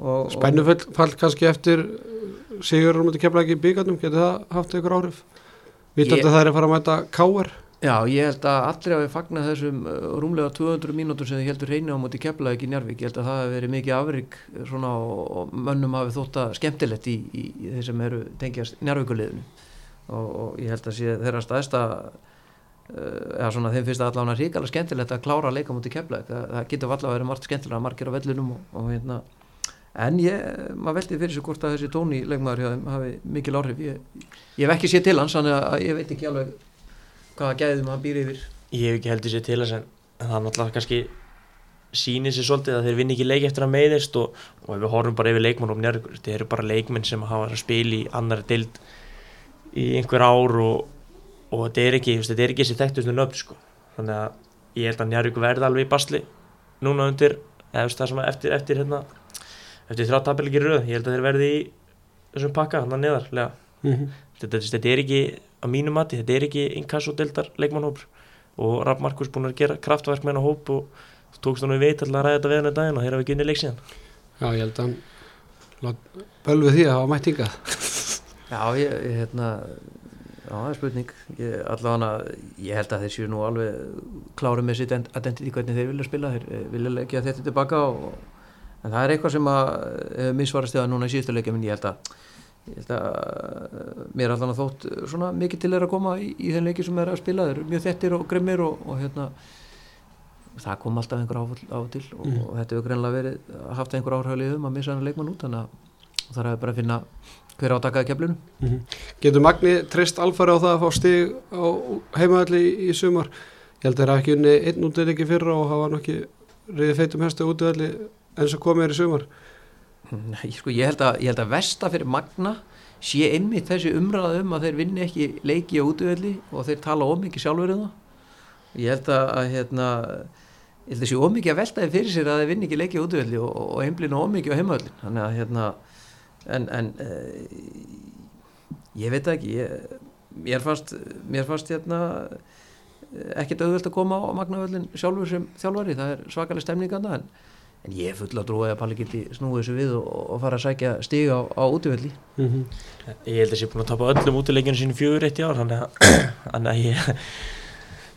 Og, Spænufell fall kannski eftir Sigur kemla ekki í byggarnum getur það haft einhver áhrif? Vitandi Ég- að það er að fara að mæta káar Já, ég held að allir hafi fagnað þessum uh, rúmlega 200 mínútur sem þið heldur reyni á móti keflaði ekki í Njarvík, ég held að það hafi verið mikið afrik svona og, mönnum hafi þótt að skemmtilegt í, í, í þeir sem eru tengjast Njarvíkuliðinu og, og ég held að sé þeirra staðista uh, eða svona þeim finnst það allavega ríkala skemmtilegt að klára að leika móti keflaði, það, það getur allavega verið margt skemmtilega margir á vellunum og, og hérna. En ég, maður veldi fyrir sig hvort að þessi tóni leikmaður hjá þeim hafi mikil áhrif. Ég, ég hef ekki séð til hans, þannig að ég veit ekki alveg hvaða gæðum hann býr yfir ég hef ekki heldur sér til þess en það er náttúrulega kannski sýnir sér svolítið að þeir vinni ekki leik eftir að meiðist og, og ef við horfum bara yfir leikmann og njörgur, þetta eru bara leikmenn sem hafa verið að spila í annari dild í einhver ár og, og þetta er ekki, þetta er ekki þessi þekktustu nöfn sko. þannig að ég held að njörgur verði alveg í basli núna undir eða eftir, eftir hérna eftir þrjá tabelgir röð, ég held að þeir verði í þessum pakka, hann að neðarlega mm -hmm. þetta, þetta er ekki, á mínu mati þetta er ekki inkasso deildar leikmannhópur og Raff Markus búin að gera kraftverk með hennar hóp og tókst hann við veit alltaf að ræða þetta við hennar daginn og þeir hafa ekki unni leik síðan. Já, ég held að hann bölvi því að hafa mætt hingað Já, ég, ég hérna Já, það er spurning. Ég, allavega, ég held að þeir séu nú alveg kláru með sitt identity hvernig þeir vilja spila. Þeir eh, vilja leggja þetta tilbaka og, en það er eitthvað sem að hefur misvarast eða núna í síðustu leikja en ég held að, ég held að eh, mér er allavega þótt eh, svona mikið til er að koma í, í þeim leiki sem er að spila. Þeir eru mjög þettir og grimmir og, og hérna það kom alltaf einhver áfall á til og, Mhm. og þetta hefur greinlega verið haft einhver áhrifalið um að missa hann leikmann út þannig að það er bara að finna hver átakaði keflunum Getur Magni treyst alfari á það að fá stig á heimaðalli í, í sumar? Ég held að þeir hafa ekki unni einn útileiki fyrra og hafa nokkið reyði feitum hestu útileiki eins og komið er í sumar Nei, sko, ég held að, ég held að versta fyrir Magna sé einmitt þessi umræða um að þeir vinni ekki leiki á útöðli og þeir tala ómikið sjálfur um það. Ég held að, að hérna, ég held að sé ómikið að velta þeir fyrir sér að þeir vinni ekki leiki á útöðli og, og einblina ómikið á heimaðli þannig að hérna en, en uh, ég veit ekki ég, mér fannst, mér fannst hérna eh, ekkert auðvelt að koma á Magnavöllin sjálfur sem þjálfari, það er svakalega stemninganda en en ég er full að trúa að Palli geti snúið þessu við og, og fara að sækja stiga á, á útvöldi mm -hmm. Ég held að ég er búin að tapa öllum útileikinu sínu fjögur eitt í ár þannig að, <coughs> að ég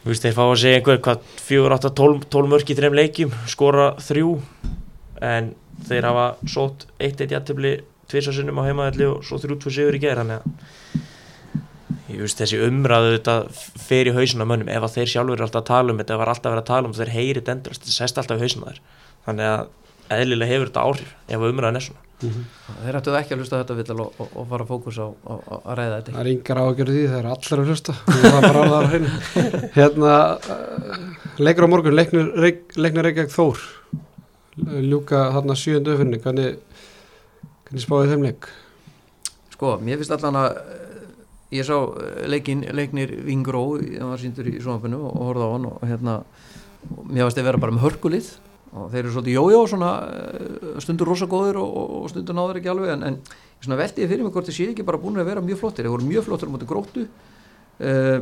þú veist þeir fá að segja einhver hvað fjögur, átta, tól, tól mörk í þreim leikjum skora þrjú. En þeir hafa sótt eitt eitt jættibli tvisarsinnum á heimaðalli og svo þrjú tvö sigur í gerð þannig að ég veist þessi umræðu þetta fer í hausuna mönnum. Ef að þeir sjálfur er alltaf að tala um þetta var alltaf að vera að tala um þeir heyri þetta endrast þetta sest alltaf í hausuna þær þannig að eðlilega hefur þetta áhrif ef að umræðan er svona. Þeir ættu ekki að hlusta á þetta vill og, og, og fara fókus á, á, á að ræða þetta Það er yngar ágjörði því, það er allir að hlusta. Það er bara alveg að hreinu <laughs> Hérna, uh, leikur á morgun leiknir, Reykjavík Þór. Ljúka þarna sjöndu öfinni hvernig, hvernig spáði þeim leik? sko, mér finnst allan að eh, ég sá eh, leikin, leiknir Vingró, það var síndur í sjónafinu og, horfði á hann og hérna og mér finnst þeir vera bara með hörkulið og þeir eru svolítið jójó svona eh, stundur rosa góður og, og, stundur náður ekki alveg en, en veltiði fyrir mig hvort þeir séu ekki bara búin að vera mjög flottir, þeir voru mjög flottir móti gróttu. Uh,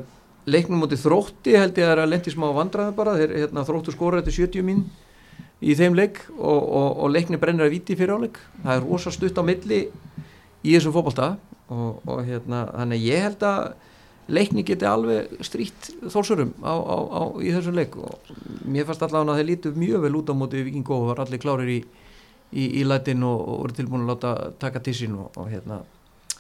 leiknum móti þrótti held ég að það er að lendi smá vandræði bara, þeir hérna, þróttu skora þetta 70 mín í þeim leik og, og, og leikni brennir að viti fyrir áleik það er rosa stutt á milli í þessum fótbolta og, hérna, þannig ég held að leikni geti alveg á, á, í þessum leik og mér fannst allavega að þeir lítu mjög vel út á móti vikingó og var allir klárir í, í, í lætin og, og voru tilbúin að láta taka til sín og, og hérna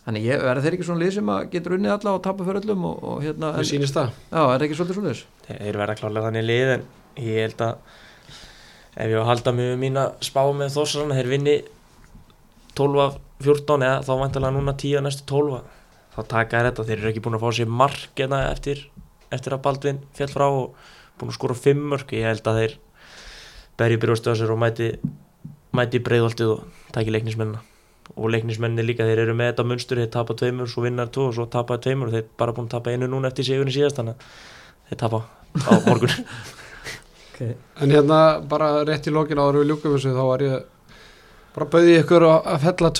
þannig ég verði þeir ekki svona lið sem að getur unnið alla og tapa fyrir öllum og, og hérna Það sýnist það. Já, er það ekki svolítið svona þess þeir verða klálega þannig lið en ég held að ef ég á að halda mig um mína spá með þossarana þeir vinni 12 af 14 eða þá vantilega núna 10 af næstu 12 þá taka þér þetta, þeir eru ekki búin að fá sér mark eða eftir, eftir að Baldvin fjall frá og búin að skora 5 mörk. Ég held að þeir á sér og mæti, mæti breyðoltið og taki leiknismennina. Og leiknismenni líka, þeir eru með þetta munstur þeir tapa tveimur, svo vinnar tvo og svo tapa tveimur og þeir bara búin að tapa einu núna eftir sigurinn síðast þannig að þeir tapa á <laughs> morgun. Okay. En hérna bara rétt í lokin við ljúkum þessu þá var ég bara bauði ykkur að að fella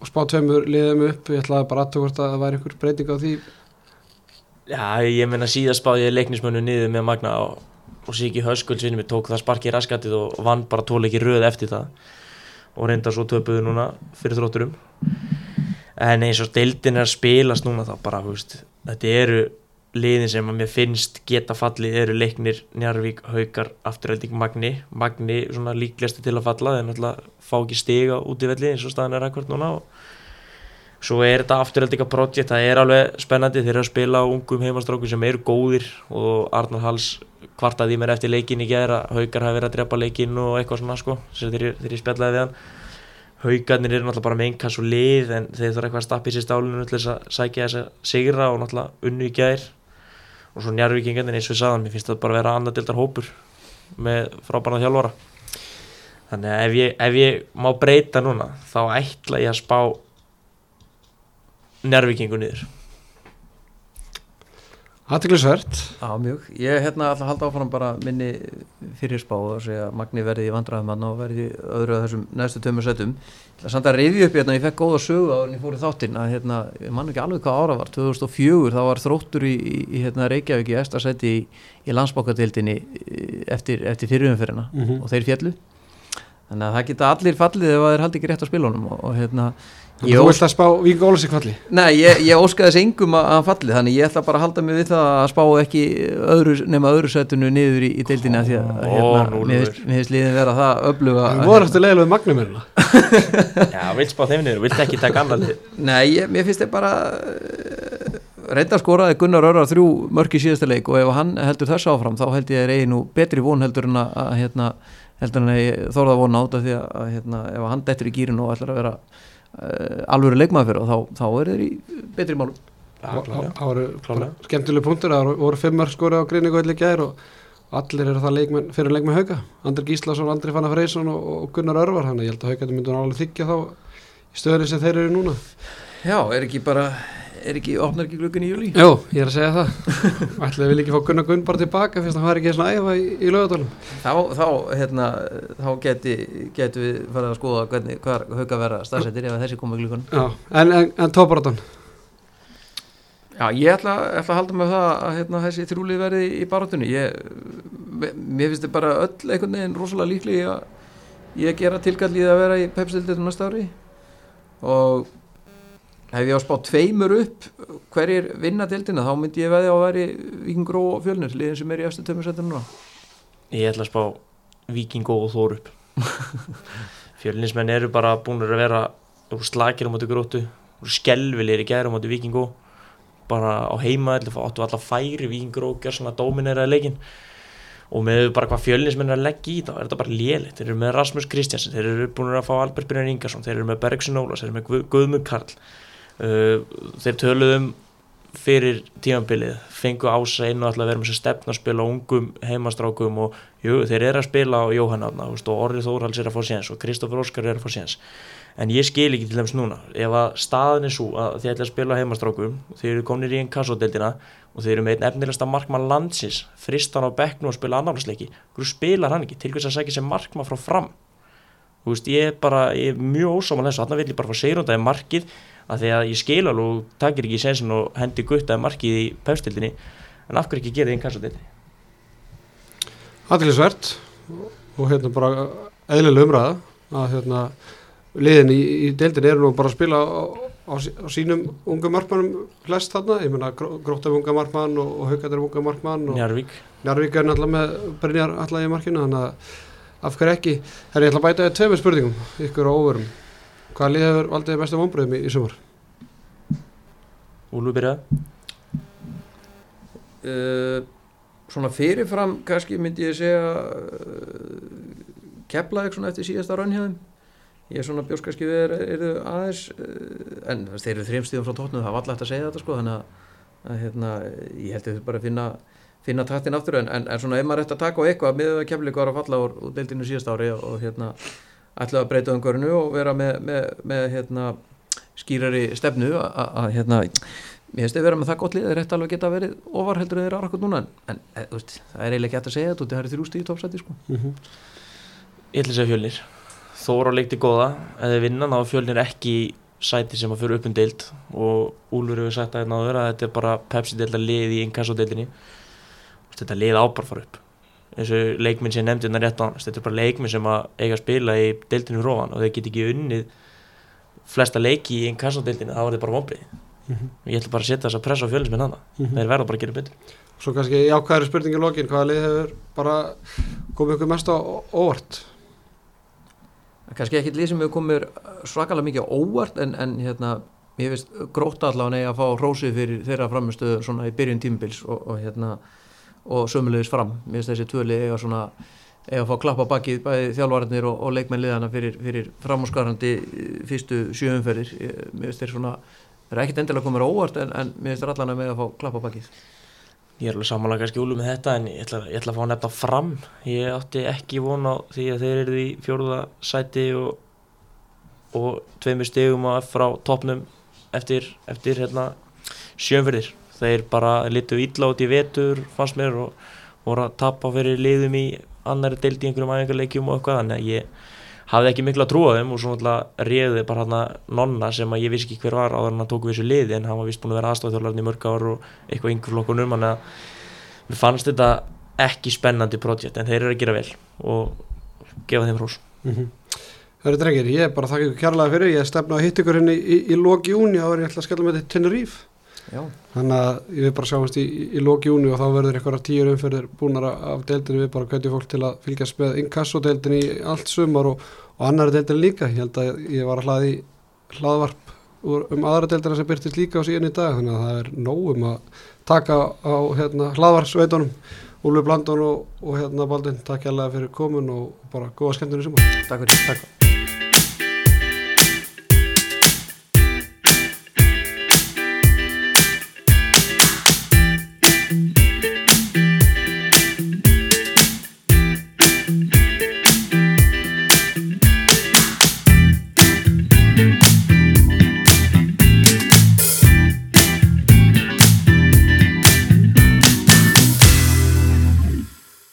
og, spá tveimur liðum upp. Ég ætlaði bara aðtökvort að það væri ykkur breyting á því. Já, ég meina síðast spáði ég leiknismönnu niður með Magna og, og Siki Höskuld sinni mér tók það sparki í raskatið og, vann bara tóleiki röð eftir það. Og reynda svo töpuðu núna fyrir þrótturum. En eins og deildin er að spilast núna þá bara, veist, þetta eru liðin sem að mér finnst geta fallið eru leiknir Njarvík, Haukar afturhelding Magni, Magni svona líklegasti til að falla, þeir náttúrulega fá ekki stiga út í velli eins og staðan er akkvært núna og svo er þetta afturheldinga projekt, það er alveg spennandi. Þeir eru að spila ungum heimastrákum sem eru góðir og Arnar Hals kvartaði mér eftir leikin í gera Haukar hafi verið að drepa leikin og eitthvað svona sko, ég, þegar ég spjallaði við hann. Haukarnir eru náttúrulega bara með einhvers og lið en þeir þurfa eitthvað að stappa í sér stálinu til þess að sækja þess að sigra og náttúrulega unnu í gær og svo njárvíkingarnir eins og ég sagðan, mér finnst það bara að vera annað dildar hópur með frábærna þjálfara. Þannig að ef ég, ef ég má breyta núna þá ætla ég að spá njárvíkingu niður Aðtiklisvert Já, mjög. Ég hérna að halda áfram bara minni fyrir spá og segja að Magni verði í vandræðum og verði öðru af þessum næstu tömur settum samt að reyði upp hérna, ég fekk góða sögu á henni fór í þáttinn að hérna, ég mann ekki alveg hvað ára var 2004 þá var þróttur í, í, hérna, Reykjavík í Estasetti í, í landsbókadeildinni eftir, eftir fyrirumferina mm -hmm. og þeir fjallu þannig að það geta allir fallið ef það er haldið ekki rétt á spilunum og, og hérna Þú ósk... vilt að spá Vík Ólis í kvalli? Nei, ég, ég óskaði þess engum að hann falli þannig ég ætla bara að halda mig við það að spá ekki öðru, nema öðru setunu niður í, í deildina því að hérna, finnst líðin vera það öfluga Þú voru eftir leiðilega við magnumirna <laughs> Já, vilt spá þeim niður, vilt ekki taka annar lið. Nei, ég, mér finnst þetta bara uh, reynda skoraði Gunnar Örvar þrjú mörki síðasta leik og ef hann heldur þess áfram þá held ég að reyði nú betri von heldur en að hérna, heldur en að þorða von áta því að hérna, ef hann dettur í gýrin og ætlar að vera alvöru leikmaður fyrir og þá, þá er þeir í betri málum. Það voru skemmtileg punktur það voru fimmar skori á Gríníkvöldi gæðir og allir eru það leikmenn, fyrir leikmenn hauga Andri Gíslason, Andri Fannar Freysson og, og Gunnar Örvar, þannig að ég held að hauga þetta myndur alveg þykja þá í stöðunni sem þeir eru núna. Já, er ekki bara er ekki, opnar ekki glukkin í júli? Jú, ég er að segja það. <laughs> Ætlaði vil ekki fá Gunnar Gunn bara tilbaka fyrst að það var ekki svona æfa í, í lögadalum Þá, þá, hérna, þá geti, geti við farið að skoða hvernig, hvað hauga vera stafsættir ef þessi komið Já, en, en, en tóparatan? Já, ég ætla, ætla að halda með það að hérna, þessi þrjúlið verði í barátunni ég, mér finnst þetta bara öll einhvern veginn rosalega líkli að ég gera tilgallið að vera í pepsildinu næsta ári. Og Ef ég á spá tveimur upp hverjir vinna dildina þá myndi ég veði á að veri Víkingó og Fjölnir liðin sem er í eftir tömursettunum núna. Ég ætla að spá Víkingó og Þór upp. <laughs> Fjölnismenn eru bara búin að vera slagir á móti grótu skelvilegir í gerð á móti Víkingó bara á heima áttu alltaf færi Víkingó og gjör svona domineraði leikin og með bara hvað fjölnismenn er að leggja í þá er þetta bara lélitt, þeir eru með Rasmus Kristjansen þeir eru búin að fá Albert Brynjar Ingarsson þeir eru með Bergson Ólas, þeir eru með Guðmund Karl þeir töluðum fyrir tímanbilið fengu ása og ætla að vera með sér stefn að spila ungum heimastrákum og jú, þeir eru að spila á Jóhannána og Orrið Þórhals er að fá séns og Kristófur Óskar er að fá séns. En ég skil ekki til dæmis núna ef að staðin er svo að þeir ætla að spila á heimastrákum þeir eru kominir í einn kassodeldina og þeir eru með einn efnilegsta markmann landsins fristan á bekknu og spila annafnarsleiki hverju spilar hann ekki? Til hvers að segja sér markmann frá fram? Veist, ég, er bara, ég er þess að að því að ég skil alveg og takir ekki sensin og hendi guttaði markið í pefstildinni en af hverju ekki gera það í kassadeildinni? Aðlisvert og hérna bara eðlilega umræða að hérna liðin í, í deildinni eru nú bara að spila á, á, á sínum unga markmannum flest þarna, ég menna Grótaf unga markmann og, og Haugatar unga markmann og Njarvík Njarvík er náttúrulega með Brynjar alltaf í markinu þannig að af hverju ekki, það er ég ætla að bæta þér tveimur spurningum ykkur á óverum Hvað lið hefur valdið bestu vonbröðum í, í sumar? Úlu byrjað uh, Svona fyrirfram kannski myndi ég segja uh, keflaði svona eftir síðasta raunhjöðum ég er svona bjóskarski við er, er, aðeins uh, en þeir eru þrjumstíðum frá tóknu það var alltaf að segja þetta sko þannig að, að hérna, ég held að þau bara finna finna taktin aftur en, en, en svona ef maður ætti að taka á eitthvað með að keflíku var að falla úr, úr deildinu síðast ári og hérna ætlaði að breyta umhverfinu og vera með, með, með hérna, skýrari stefnu að hérna, ég veist að vera með það gott lið það er eftir alveg geta verið ofar heldur þeirra akkur núna en e, veist, það er eiginlega ekki eftir að segja þetta það er þrjústi í toppsæti sko. mm -hmm. Ég ætla að segja fjölnir Þóra leikti góða, eða vinnan á fjölnir ekki sæti sem að fyrir upp um deild og Úlfur hefur sagt að þetta er bara pepsi-deilda lið í inkasso-deildinni þetta lið ábar fara upp eins og leikminn sem nefndi þetta rétt á þetta er bara leikminn sem að eiga að spila í deildinu hrófan og þeir get ekki unnið flesta leiki í einn kassadeildinu þá er þetta bara vonbrið mm -hmm. ég ætla bara að setja þess að pressa á fjölusminn hana mm -hmm. þeir verða bara að gera betur Svo kannski jákvæðari spurningi lókin hvaða lið hefur bara komið ykkur mest á óvart Kannski ekki lið sem hefur komið svakalega mikið á óvart en, en hérna ég veist gróta allavega að fá rósið fyrir þeirra framistöðu svona í byrjun tímbils og, og hérna og sömulegis fram. Mér finnst þessi tvöli eiga svona eiga að fá klappa bakið bæði þjálfvarnir og, og leikmennliðana fyrir, fyrir framhúsgarandi eh, fyrstu sjöumferðir mér finnst þeir svona, þeir er ekkit endilega komið óvart en, en mér finnst þeir allan að með að fá klappa bakið. Ég er alveg samanlega kannski úlu með þetta en ég ætla, ég ætla að fá að nefna fram. Ég átti ekki vona á því að þeir eru í fjóruða sæti og, og tveimur stegum frá topnum eftir, eftir hérna, sjöumferðir þeir bara litu ítla út í vetur fannst mér og voru að tappa fyrir liðum í annari deild í einhverjum æfingarleikjum og eitthvað þannig að ég hafði ekki mikla trú á þeim og svo náttúrulega réði bara hann nonna sem að ég vissi ekki hver var áður en hann tók við þessu liði en hann var vist búin að vera aðstofþjóðlarinn í mörg ár og eitthvað yngurflokkunum þannig að mér fannst þetta ekki spennandi projekt en þeir eru að gera vel og gefa þeim hrós Mm -hmm. Eru drengir, ég bara þakka ykkur kærlega fyrir, ég stefna að hitt ykkur henni í, í, í loki júni og ég ætla að skella með þetta Tenerife. Já, Þannig að vil bara sjáast í, í, í loki júni og þá verður eitthvað tíur umferðir búnar af deildinni við bara kvæti fólk til að fylgjast með inkassodeildinni í allt sumar og, og annari deildinni líka. Ég held að ég var að hlaði hlaðvarp um aðra deildina sem byrtist líka á síðan í dag þannig að það er nógum að taka á hérna, hlaðvarsveitunum. Úlfi Blandón og, og hérna Baldin, takk hérlega fyrir komun og bara góða skemmtunni sumar. takk fyrir Takk.